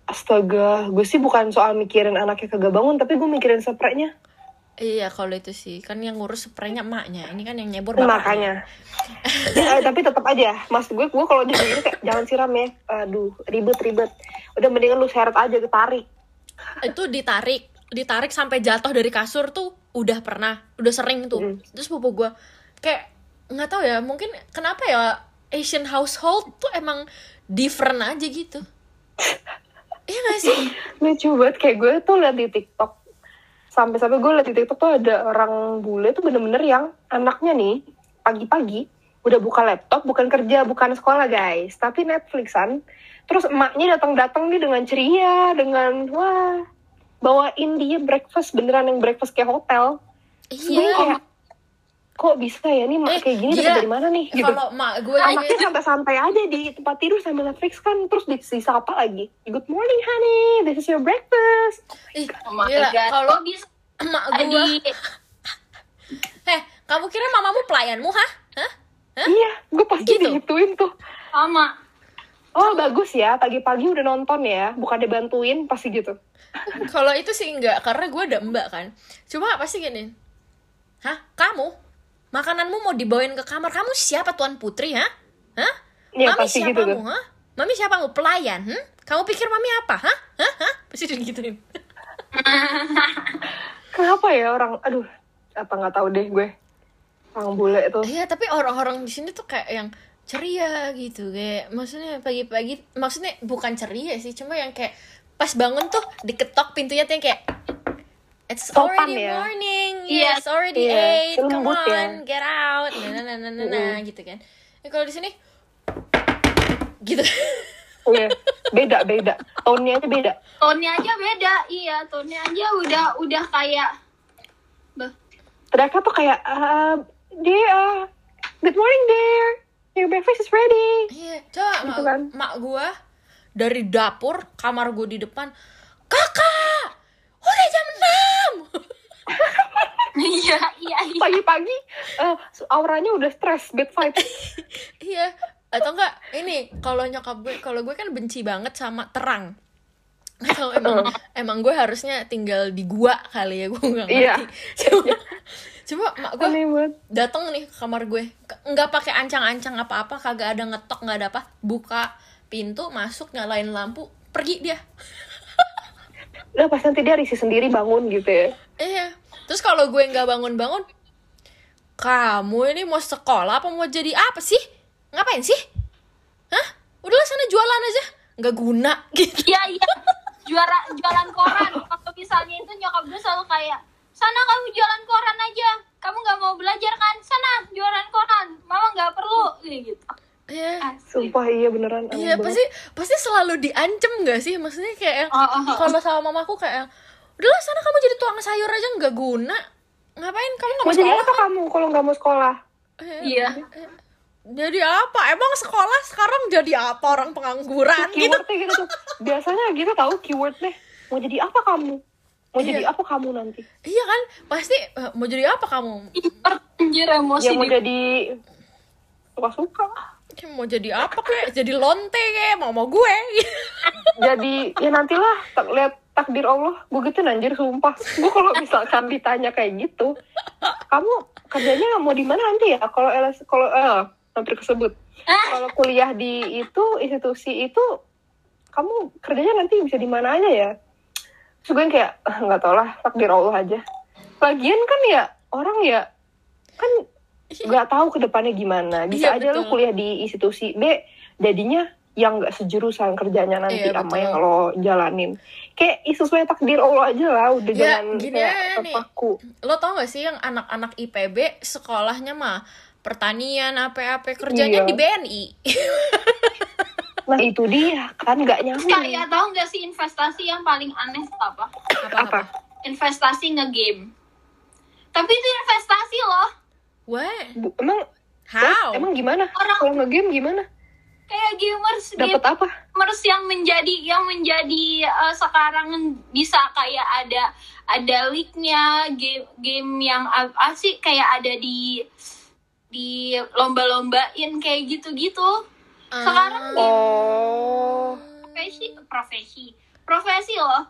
Astaga, gue sih bukan soal mikirin anaknya kagak bangun, tapi gue mikirin spraynya. Iya kalau itu sih. Kan yang ngurus spraynya emaknya. Ini kan yang nyebur bapaknya. makanya. Ya, eh, tapi tetap aja mas gue gue kalau jadi kayak jangan siram ya. Aduh ribet ribet. Udah mendingan lu seret aja ditarik itu ditarik. Ditarik sampai jatuh dari kasur tuh udah pernah udah sering tuh. Mm. terus pupu gue kayak nggak tahu ya mungkin kenapa ya Asian household tuh emang different aja gitu. Iya gak sih? Lucu banget kayak gue tuh liat di TikTok. Sampai-sampai gue liat di TikTok tuh ada orang bule tuh bener-bener yang anaknya nih pagi-pagi udah buka laptop bukan kerja bukan sekolah guys. Tapi Netflixan. Terus emaknya datang-datang nih dengan ceria dengan wah bawain dia breakfast beneran yang breakfast kayak hotel. Terus gue iya kayak kok bisa ya nih mak Eh, kayak gini dapet dari mana nih? Gitu. Kalau mak gue aja anaknya santai-santai aja di tempat tidur sambil Netflix kan terus disapa lagi? Good morning honey. This is your breakfast. Ih, Oh my gila, God. kalau bisa emak gue di eh kamu kira mamamu pelayanmu hah? Hah? Hah? iya gue pasti Gitu? digituin tuh. Sama oh bagus ya. Pagi-pagi udah nonton ya. Bukan dibantuin pasti gitu. Kalau itu sih enggak karena gue ada mbak kan. Cuma pasti gini. Hah? Kamu? Makananmu mau dibawain ke kamar. Kamu siapa tuan putri hah? Hah? Iya, mami pasti siapa gitu tuh. hah? Mami siapa kamu pelayan hmm? kamu pikir mami apa hah? Hah? Hah? Pasti digituin kenapa ya orang aduh apa nggak tahu deh gue. Orang bule tuh. Iya tapi orang-orang di sini tuh kayak yang ceria gitu kayak maksudnya pagi-pagi maksudnya bukan ceria sih cuma yang kayak pas bangun tuh diketok pintunya tuh yang kayak It's Sopan already ya. morning, Iya. yes, already Iya, eight, come ya. on, get out, nah, nah, nah, nah, nah, nah, gitu kan. Ya, kalau di sini, gitu. iya beda beda tone-nya aja beda tone aja beda iya tone aja udah udah kayak Beh, mereka tuh kayak uh, uh, good morning dear your breakfast is ready Iya, coba mak, Gitu kan. mak gua dari dapur, kamar gua di depan, kakak, udah jam 6 iya iya iya pagi-pagi eh, auranya udah stress bad vibes Iya, atau enggak ini kalau nyokap gue, kalau gue kan benci banget sama terang. Atau emang emang gue harusnya tinggal di gua kali ya, gue nggak ngerti. Iya. Cuma, cuma mak gue datang nih ke kamar gue, nggak pakai ancang-ancang apa-apa, kagak ada ngetok, nggak ada apa, buka pintu, masuk, nyalain lampu, pergi dia. udah pas nanti dia risih sendiri bangun gitu ya Iya. Terus kalau gue nggak bangun-bangun, kamu ini mau sekolah apa mau jadi apa sih? Ngapain sih? Hah? Udahlah sana jualan aja. Nggak guna gitu. iya iya juara jualan koran kalau misalnya itu nyokap gue selalu kayak sana kamu jualan koran aja kamu nggak mau belajar kan sana jualan koran mama nggak perlu kayak gitu Iya. Sumpah iya beneran Iya banget. pasti pasti selalu diancem nggak sih? Maksudnya kayak yang, Oh, oh, oh. kalau sama mamaku kayak yang, udahlah sana kamu jadi tukang sayur aja nggak guna. Ngapain kamu nggak mau mau jadi sekolah? apa kamu kalau nggak mau sekolah iya Jadi apa? Emang sekolah sekarang jadi apa orang pengangguran gitu? keywordnya gitu tuh biasanya gitu tahu keywordnya mau jadi apa kamu mau Iya. jadi apa kamu nanti Iya kan? Pasti eh, mau jadi apa kamu? Anjir emosi ya mau di- jadi suka suka Ya, mau jadi apa kayak? Jadi lonte kayak mau mau gue. jadi ya nantilah tak lihat takdir Allah gue gitu anjir sumpah gue kalau misalkan ditanya kayak gitu kamu kerjanya mau di mana nanti ya kalau LS kalau eh hampir kesebut kalau kuliah di itu institusi itu kamu kerjanya nanti bisa di mana aja ya terus gue yang kayak "Ah, nggak tau lah takdir Allah aja lagian kan ya orang ya kan nggak tahu ke depannya gimana bisa Iya, aja lu betul. kuliah di institusi B jadinya yang nggak sejurusan kerjanya nanti Iya, sama betul. yang lo jalanin kayak sesuai takdir Allah aja lah udah Ya, jangan gini kayak nih. terpaku Lo tau gak sih yang anak-anak IPB sekolahnya mah pertanian apa-apa kerjanya Iya. di BNI. nah itu dia kan nggak nyambung. Kayak tahu nggak sih investasi yang paling aneh tuh apa? Apa investasi nge-game. Tapi itu investasi loh. Bu- emang? How? emang gimana? Orang- kalau ngegame gimana? Kayak gamers dapat apa? Gamers yang menjadi yang menjadi eh, sekarang bisa kayak ada ada league-nya game game yang apa sih kayak ada di di lomba-lombain kayak gitu-gitu sekarang oh profesi profesi profesi loh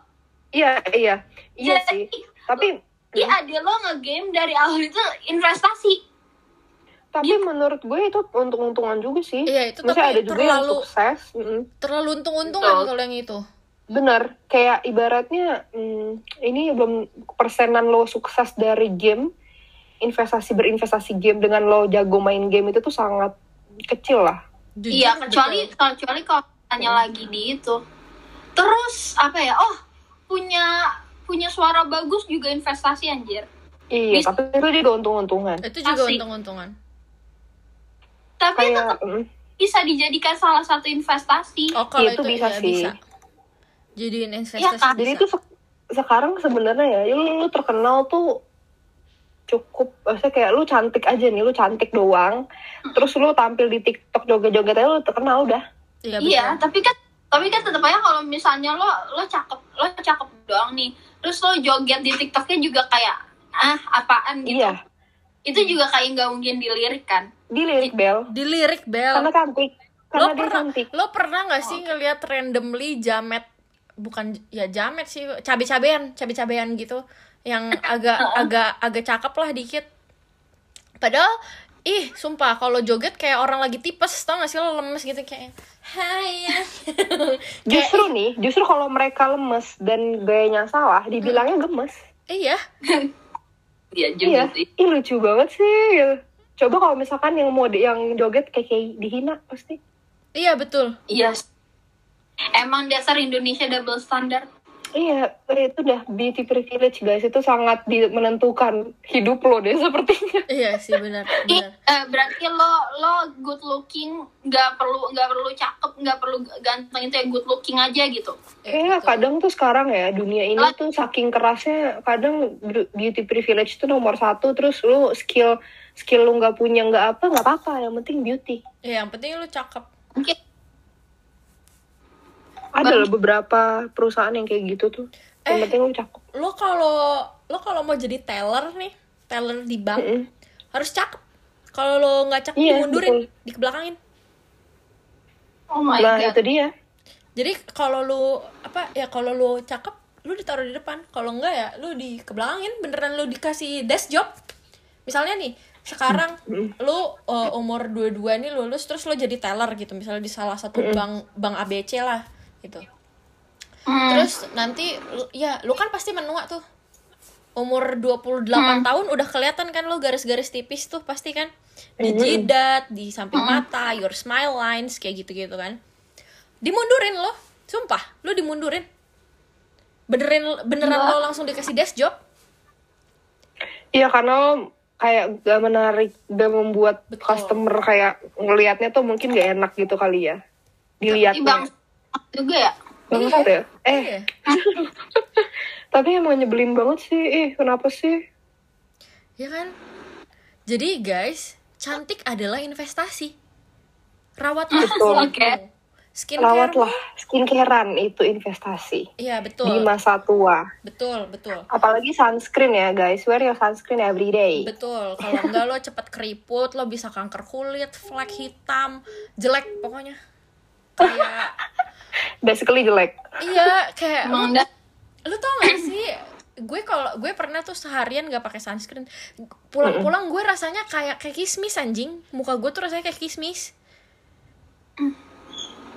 iya iya iya Jadi, sih tapi berarti ada lo nge-game dari awal itu investasi Tapi menurut gue itu untung-untungan juga sih. Iya, itu Maksudnya tapi ada juga yang terlalu- sukses. mm-mm. terlalu untung-untungan Betul. kalau yang itu Bener, kayak ibaratnya hmm, ini belum persenan lo sukses dari game, investasi berinvestasi game dengan lo jago main game itu tuh sangat kecil lah. Jujur, iya kecuali betul. kecuali kalau tanya lagi di itu terus apa ya oh punya punya suara bagus juga investasi anjir Iya, Bisa- tapi itu juga untung-untungan. itu juga untung-untungan tapi Kayak tetap mm, bisa dijadikan salah satu investasi oh kalau Iya, itu itu, bisa iya, sih. bisa jadiin investasi Iya, kan? jadi itu sek- sekarang sebenarnya ya, ya lu, lu terkenal tuh cukup, maksudnya kayak lu cantik aja nih, lu cantik doang. Terus lu tampil di TikTok joget-joget aja lu terkenal udah. iya, iya tapi kan tapi kan tetap aja kalau misalnya lo lo cakep lo cakep doang nih terus lo joget di tiktoknya juga kayak ah apaan gitu Iya, itu juga kayak nggak mungkin dilirik kan dilirik Bel. dilirik bel Karena cantik. Karena lo dia pernah cantik. lo pernah nggak sih ngelihat randomly jamet bukan ya jamet sih cabe-cabean cabe-cabean gitu yang agak agak agak cakep lah dikit. Padahal ih sumpah kalau joget kayak orang lagi tipes tau gak sih lo lemes gitu kayak hai ya. Justru nih, justru kalau mereka lemes dan gayanya salah, dibilangnya gemes. iya. Iya Iya, juga sih. Ih lucu banget sih. Coba kalau misalkan yang mode yang joget kayak, kayak dihina pasti. iya betul. Iya. Emang dasar Indonesia double standar Iya, itu udah beauty privilege guys. Itu sangat di- menentukan hidup lo deh sepertinya. iya sih benar benar eh, berarti lo lo good looking nggak perlu nggak perlu cakep nggak perlu ganteng itu ya good looking aja gitu Kayaknya kadang tuh sekarang ya dunia ini tuh saking kerasnya kadang be- beauty privilege tuh nomor satu terus lu skill skill lu nggak punya nggak apa nggak apa-apa yang penting beauty. iya yang penting lu cakep mungkin Ada loh beberapa perusahaan yang kayak gitu tuh. Yang Eh. penting lu cakep. lo kalau lo kalau mau jadi teller nih teller di bank Mm-mm. harus cakep kalau lo nggak cakep Iya, dimundurin betul. dibelakangin oh my Nah god itu dia. jadi kalau lu apa ya kalau lu cakep lu ditaruh di depan kalau enggak ya lu di kebelakangin beneran lu dikasih desk job misalnya nih sekarang lu uh, umur 22 nih lulus terus lu jadi teller gitu misalnya di salah satu bank bank ABC lah gitu. Hmm. terus nanti ya lu kan pasti menua tuh. Umur 28 tahun udah kelihatan kan lo garis-garis tipis tuh pasti kan. Di jidat di samping mata your smile lines kayak gitu-gitu kan. Dimundurin lo sumpah lo dimundurin. Benerin beneran lo langsung dikasih desk job. Iya karena kayak gak menarik gak membuat Betul. customer kayak ngelihatnya tuh mungkin gak enak gitu kali ya. Ih, bang. Juga ya Bangsat ya. Eh Iya. tapi emang nyebelin banget sih. Eh kenapa sih? ya kan jadi guys cantik adalah investasi rawatlah Betul. Oke. skincare Rawatlah skincarean itu investasi iya di betul masa tua. betul betul Apalagi sunscreen ya guys. Wear your sunscreen every day. Betul, kalau enggak lo cepet keriput, lo bisa kanker kulit, flek hitam, jelek pokoknya. Kayak Basically jelek. iya, kayak emang dah lo tau gak sih? Gue kalau gue pernah tuh seharian gak pakai sunscreen. Pulang-pulang gue rasanya kayak kayak kismis anjing. Muka gue tuh rasanya kayak kismis.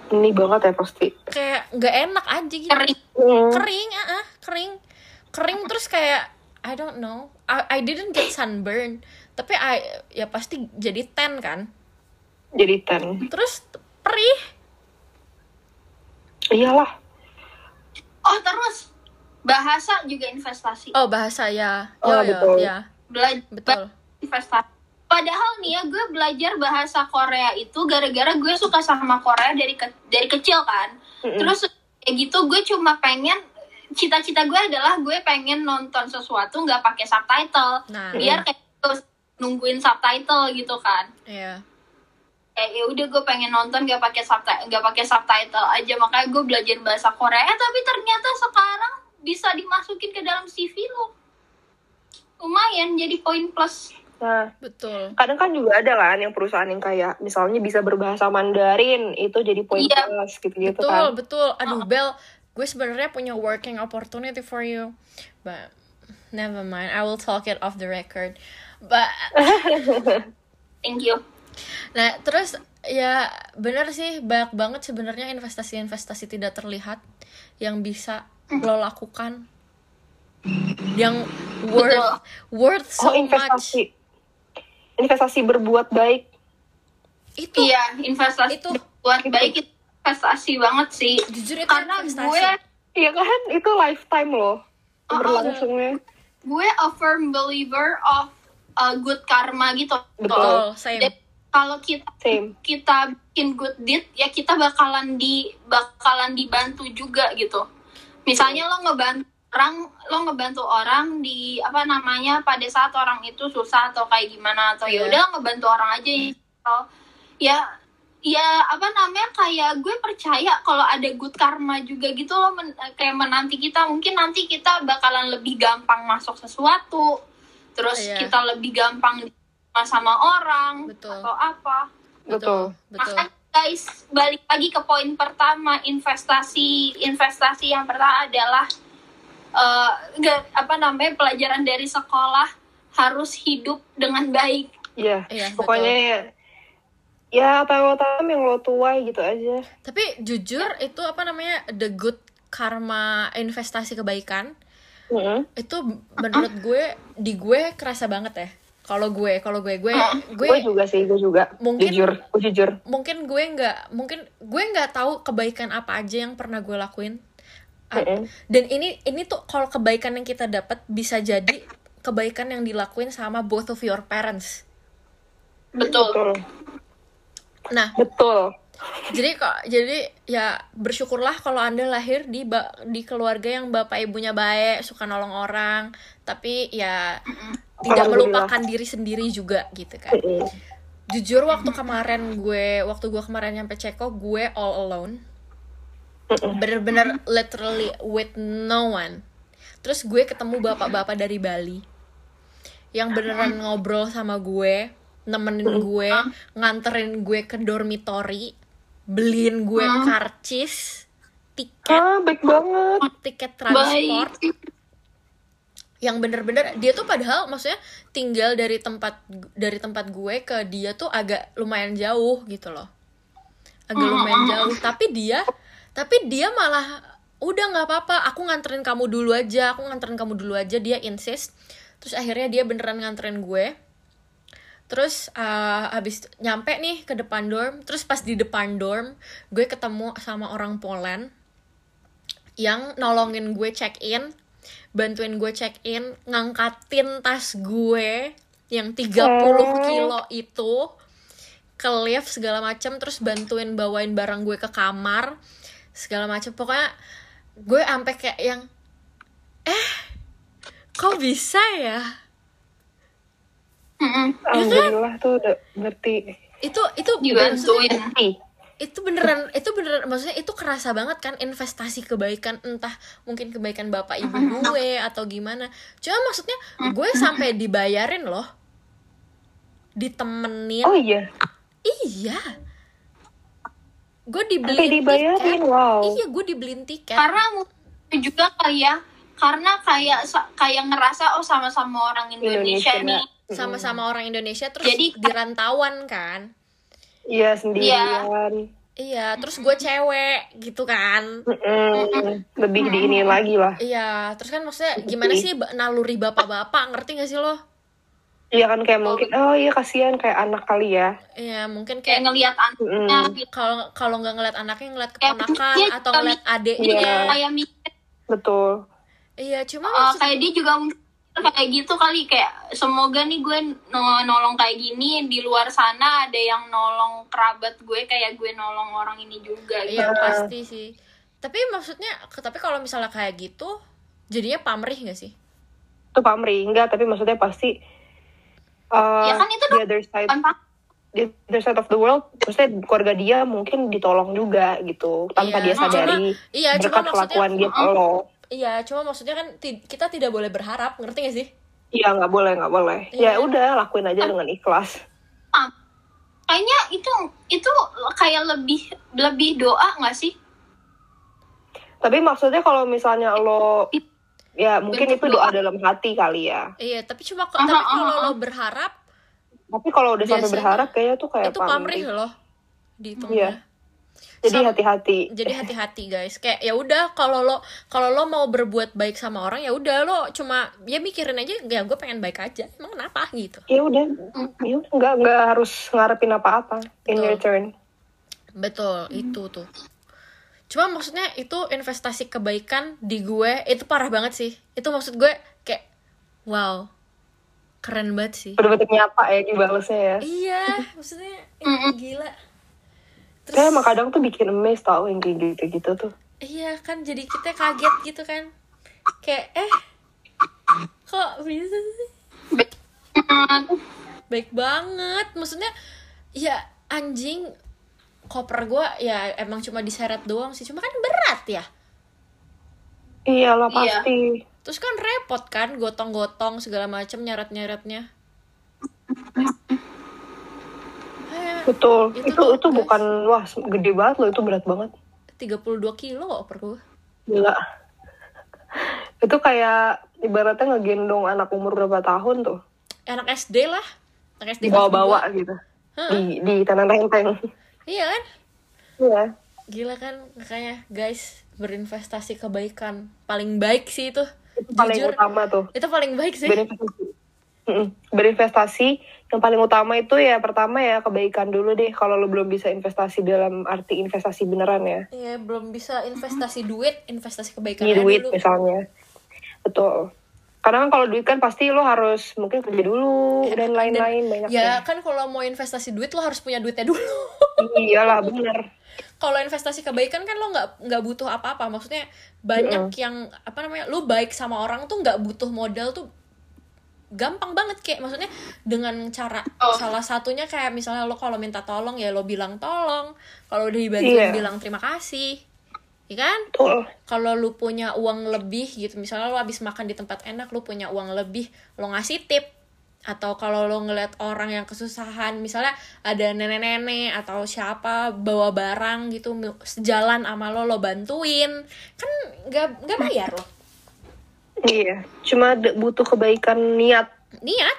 Ini banget ya pasti. Kayak nggak enak aja gitu. kering Hmm. Kering, ah, ah, kering. Kering terus kayak I don't know. I, I didn't get sunburn. Tapi I ya pasti jadi tan kan. Jadi ten. Terus perih. Iyalah. oh terus bahasa juga investasi Oh bahasa ya, Oh, ya, ya, betul. ya, belajar betul. investasi padahal nih ya gue belajar bahasa Korea itu gara-gara gue suka sama Korea dari ke- dari kecil kan Mm-mm. terus kayak gitu gue cuma pengen cita-cita gue adalah gue pengen nonton sesuatu nggak pakai subtitle Nah, biar kayak terus nungguin subtitle gitu kan iya. Kayak ya udah gue pengen nonton gak pakai subtitle nggak pakai subtitle aja makanya gue belajar bahasa Korea eh, tapi ternyata sekarang bisa dimasukin ke dalam CV lo lumayan jadi poin plus Nah, Betul. kadang kan juga ada kan yang perusahaan yang kayak misalnya bisa berbahasa Mandarin itu jadi poin Iya. plus gitu-gitu Betul, kan. betul. Aduh, Bel, gue sebenarnya punya working opportunity for you. But never mind. I will talk it off the record. But thank you Nah, terus ya bener sih banyak banget sebenarnya investasi-investasi tidak terlihat yang bisa lo lakukan yang worth Betul. worth so oh investasi much. investasi berbuat baik Itu iya investasi Itu. buat baik itu investasi banget sih jujur itu karena investasi. gue Iya kan itu lifetime loh Oh, oh. berlangsungnya gue a firm believer of uh, good karma gitu Betul, same. Dan kalau kita same kita bikin good deed ya kita bakalan di bakalan dibantu juga gitu misalnya lo ngebantu orang lo ngebantu orang di apa namanya pada saat orang itu susah atau kayak gimana atau ya Iya. udah ngebantu orang aja gitu. ya ya apa namanya kayak gue percaya kalau ada good karma juga gitu loh men- kayak menanti kita mungkin nanti kita bakalan lebih gampang masuk sesuatu terus Iya. kita lebih gampang sama orang Betul. atau apa betul betul. Makanya guys balik lagi ke poin pertama investasi investasi yang pertama adalah eh, nggak apa namanya pelajaran dari sekolah harus hidup dengan baik. Iya, Iya, pokoknya ya, ya apa yang lo tanam yang lo tuai gitu aja. Tapi jujur itu apa namanya the good karma investasi kebaikan Mm-mm. itu menurut gue di gue kerasa banget ya. Kalau gue, kalau gue, gue, gue Gue juga sih, gue juga. Mungkin- Jujur, gue jujur. mungkin gue nggak mungkin gue nggak tahu kebaikan apa aja yang pernah gue lakuin A- Mm-mm. dan ini ini tuh kalau kebaikan yang kita dapat bisa jadi kebaikan yang dilakuin sama both of your parents Betul. Betul. nah Betul. jadi kok jadi ya bersyukurlah kalau anda lahir di ba- di keluarga yang bapak ibunya baik suka nolong orang tapi ya tidak melupakan diri sendiri juga gitu kan. Jujur waktu kemarin gue waktu gue kemarin nyampe Ceko gue all alone. Bener-bener literally with no one. Terus gue ketemu bapak-bapak dari Bali. Yang beneran ngobrol sama gue nemenin gue nganterin gue ke dormitory beliin gue karcis tiket Ah, baik banget. tiket transport. Baik. Yang bener-bener dia tuh padahal maksudnya tinggal dari tempat dari tempat gue ke dia tuh agak lumayan jauh gitu loh. Agak lumayan jauh. Tapi dia tapi dia malah udah nggak apa-apa aku nganterin kamu dulu aja aku nganterin kamu dulu aja dia insist. Terus akhirnya dia beneran nganterin gue. Terus uh, habis nyampe nih ke depan dorm terus pas di depan dorm gue ketemu sama orang Poland yang nolongin gue check in bantuin gue check in ngangkatin tas gue yang 30 kilo itu ke lift segala macam terus bantuin bawain barang gue ke kamar segala macam pokoknya gue sampai kayak yang eh kok bisa ya Mm-mm. Alhamdulillah tuh udah ngerti. itu itu maksudnya- Dibantuin. Ngerti. Itu beneran itu beneran maksudnya itu kerasa banget kan investasi kebaikan entah mungkin kebaikan bapak ibu gue atau gimana. Cuma maksudnya gue sampai dibayarin loh ditemenin. Oh iya, iya. Gue dibeliin dibayarin. tiket. Wow. iya gue dibeliin tiket. Karena juga kayak karena kayak kayak ngerasa oh sama-sama orang Indonesia, Indonesia. nih. sama-sama orang Indonesia terus Jadi- di rantauan kan Iya sendirian. iya terus gue cewek gitu kan Mm-mm. Lebih diinin lagi lah. iya terus kan maksudnya gimana sih naluri bapak-bapak ngerti gak sih lo Iya kan kayak mungkin oh iya kasihan kayak anak kali ya. iya mungkin Kayak kayak ngelihat anaknya Mm. gitu. kalau kalau nggak ngeliat anaknya ngeliat keponakan atau ngeliat adeknya Iya. Dia kayak mikir Betul. iya cuma uh, maksud kayak dia juga mungkin kayak gitu kali kayak semoga nih gue no- nolong kayak gini di luar sana ada yang nolong kerabat gue kayak gue nolong orang ini juga gitu. iya pasti sih. Tapi maksudnya tapi kalau misalnya kayak gitu jadinya pamrih gak sih? Itu pamri enggak tapi maksudnya pasti uh, Ya kan itu the other side. The other side of the world maksudnya keluarga dia mungkin ditolong juga gitu tanpa Iya, dia sadari cuma- iya, cuma berkat maksudnya- kelakuan dia lo. Iya cuma maksudnya kan ti- kita tidak boleh berharap ngerti gak sih Iya nggak boleh nggak boleh. Iya. Ya udah lakuin aja dengan ikhlas. Ah, kayaknya itu itu kayak lebih lebih doa nggak sih Tapi maksudnya kalau misalnya lo ya mungkin Bentuk itu doa doa. dalam hati kali ya iya tapi cuma Aha, tapi kalau aha. lo berharap tapi kalau udah sampai berharap kayaknya tuh kayak itu pamrih loh dihitungnya Iya. Jadi Sam- hati-hati. Jadi hati-hati guys. Kayak ya udah kalau lo kalau lo mau berbuat baik sama orang ya udah lo cuma ya mikirin aja ya gue pengen baik aja emang kenapa? Gitu. Ya udah. Ya udah nggak nggak harus ngarepin apa-apa. In Betul. return betul itu tuh. Cuma maksudnya itu investasi kebaikan di gue itu parah banget sih. Itu maksud gue kayak wow keren banget sih. Bener-bener nyapa ya dibalesnya ya. Iya maksudnya ini gila terus kayak emang kadang tuh bikin emes tau yang kayak gitu-gitu tuh. Iya kan jadi kita kaget gitu kan. Kayak eh kok bisa sih? Baik banget. Maksudnya ya anjing koper gue ya emang cuma diseret doang sih. Cuma kan berat ya. Iyalah Iya. pasti. Terus kan repot kan gotong-gotong segala macam nyaret-nyaretnya Eh, betul. Itu itu itu, bukan wah gede banget loh itu berat banget. 32 kilo koper gue gila. Itu kayak ibaratnya ngegendong anak umur berapa tahun tuh? Anak SD lah. Anak SD bawa-bawa gitu. Hah. di di tanah renteng iya kan? Iya. Gila kan makanya guys berinvestasi kebaikan. Paling baik sih itu. Itu paling Jujur, utama tuh. itu paling baik sih. Berinvestasi. Berinvestasi yang paling utama itu ya pertama ya kebaikan dulu deh kalau lo belum bisa investasi dalam arti investasi beneran ya. Iya belum bisa investasi duit investasi kebaikan aja duit dulu. misalnya. Betul. Karena kan kalau duit kan pasti lo harus mungkin kerja dulu dan lain-lain banyak ya kan kalau mau investasi duit lo harus punya duitnya dulu. Iyalah bener. Kalau investasi kebaikan kan lo nggak nggak butuh apa-apa. Maksudnya banyak yang apa namanya lo baik sama orang tuh nggak butuh modal tuh gampang banget kayak maksudnya dengan cara Oh. salah satunya kayak misalnya lo kalau minta tolong ya lo bilang tolong. Kalau udah dibantuin Iya. bilang terima kasih ya kan? Kalau lu punya uang lebih gitu misalnya lu habis makan di tempat enak lu punya uang lebih lo ngasih tip. Atau kalau lo ngeliat orang yang kesusahan misalnya ada nenek-nenek atau siapa bawa barang gitu sejalan sama lo lo bantuin. Kan nggak nggak bayar lo iya cuma butuh kebaikan niat niat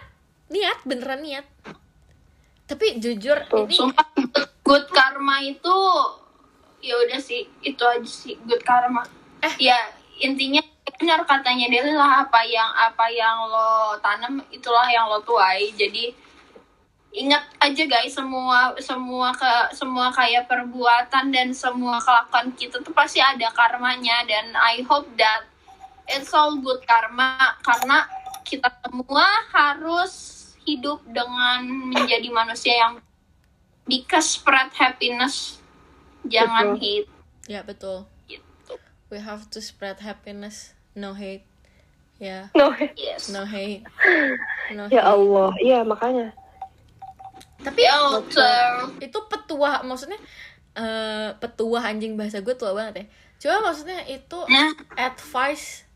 niat beneran niat tapi jujur Tuh, ini Sumpah good, good karma itu ya udah sih itu aja sih good karma. Eh. ya intinya benar katanya Deli lah apa yang apa yang lo tanam itulah yang lo tuai. Jadi ingat aja guys semua semua ke semua kayak perbuatan dan semua kelakuan kita tuh pasti ada karmanya dan I hope that it's all good karma karena kita semua harus hidup dengan menjadi manusia yang because spread happiness. Jangan Betul. hate. Ya betul. Gitu. We have to spread happiness. No hate. Ya. No yes. No hate. No ya hate. Allah. Iya makanya. Tapi filter itu petua maksudnya eh petua anjing bahasa gue tua banget ya. Cuma maksudnya itu nah. advice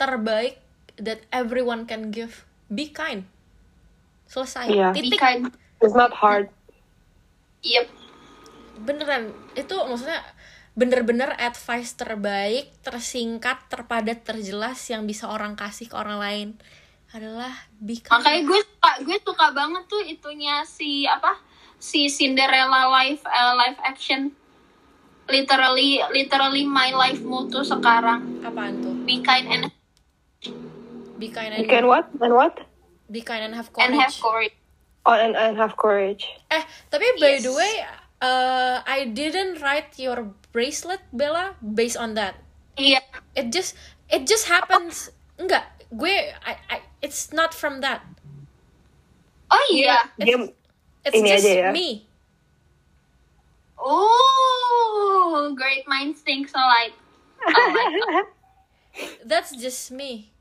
terbaik that everyone can give. Be kind. Selesai. Iya. be titik. kind it's not hard. Yep. Beneran. Itu maksudnya bener-bener advice terbaik tersingkat terpadat terjelas yang bisa orang kasih ke orang lain adalah be kind. Makanya gue suka gue suka banget tuh itunya si apa si Cinderella live eh, live action. Literally literally my life motto sekarang. Apaan tuh? Be kind and be kind and. you and can what and what be kind and have courage. and have courage courage oh and, and have courage Eh, tapi by the way, uh, I didn't write your bracelet, Bella, based on that. iya It just, it just happens. Enggak, gue, I, I, it's not from that. oh iya dia It's Ini just aja ya. me. oh great minds think alike alike That's just me.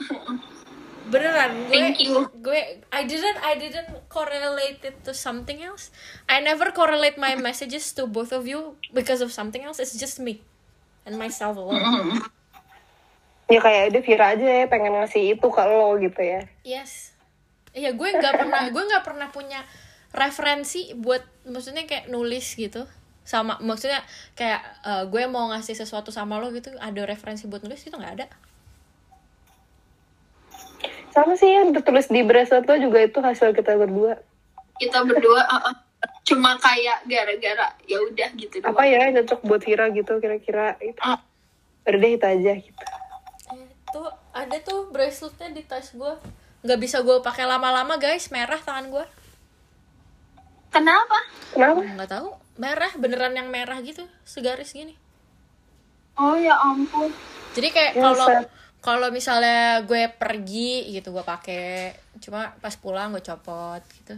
Beneran, gue, Thank you. gue, I didn't, I didn't correlate it to something else. I never correlate my messages to both of you because of something else. It's just me and myself alone. ya kayak dia Vira aja ya pengen ngasih itu ke lo gitu ya Yes. Iya, gue nggak pernah gue nggak pernah punya referensi buat maksudnya kayak nulis gitu. sama maksudnya kayak eh, gue mau ngasih sesuatu sama lo gitu ada referensi buat nulis itu nggak ada Sama sih yang tertulis di bracelet lo juga itu hasil kita berdua. kita berdua uh, uh, cuma kayak gara-gara ya udah gitu doang. Apa ya yang cocok buat Vira gitu kira-kira itu. Ah. Udah deh itu aja gitu. itu ada tuh braceletnya di tas gue nggak bisa gue pakai lama-lama guys merah tangan gue kenapa Kenapa? nggak tahu merah beneran yang merah gitu segaris gini oh ya ampun jadi kayak Ya, kalau. Kalau misalnya gue pergi gitu gue pakai cuma pas pulang gue copot gitu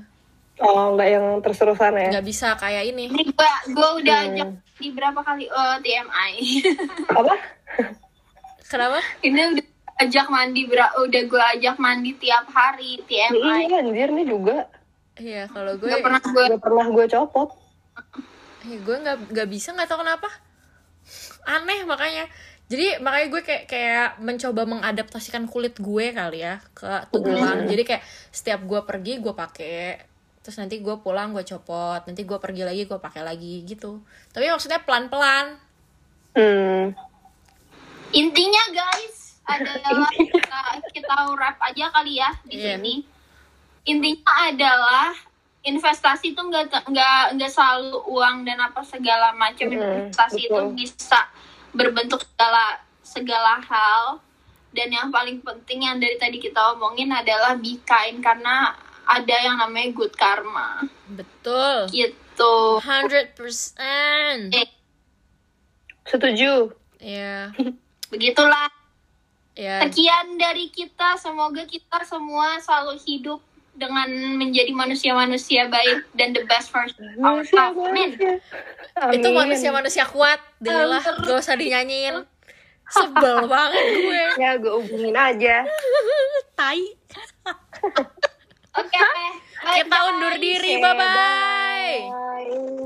Oh, nggak yang terus-terusan ya? nggak bisa kayak ini ini gua gua udah Hmm. ajak di berapa kali oh, TMI Apa? kenapa ini udah ajak mandi bra udah gua ajak mandi tiap hari TMI Iya anjir nih juga. iya kalau gue nggak pernah gue Gak pernah gue copot. eh, gue nggak nggak bisa nggak tahu kenapa aneh makanya jadi makanya gue kayak kayak mencoba mengadaptasikan kulit gue kali ya ke tulang jadi kayak setiap gue pergi gue pakai terus nanti gue pulang gue copot. Nanti gue pergi lagi gue pakai lagi gitu. Tapi maksudnya pelan pelan Hmm. intinya guys adalah kita kita wrap aja kali ya di Iya. sini. Intinya adalah investasi itu nggak nggak nggak selalu uang dan apa segala macam. Investasi itu betul. bisa berbentuk segala segala hal. Dan yang paling penting yang dari tadi kita omongin adalah be kind karena ada yang namanya good karma. Betul. Gitu. 100% Setuju. ya begitulah. Ya Sekian dari kita, semoga kita semua selalu hidup dengan menjadi manusia-manusia baik dan the best version of Manusia, ourselves. Amin. Amin. itu manusia manusia kuat Delilah gak usah dinyanyiin sebel banget gue Ya gue hubungin aja. tai Oke, bye kita undur diri Oke, bye bye Bye.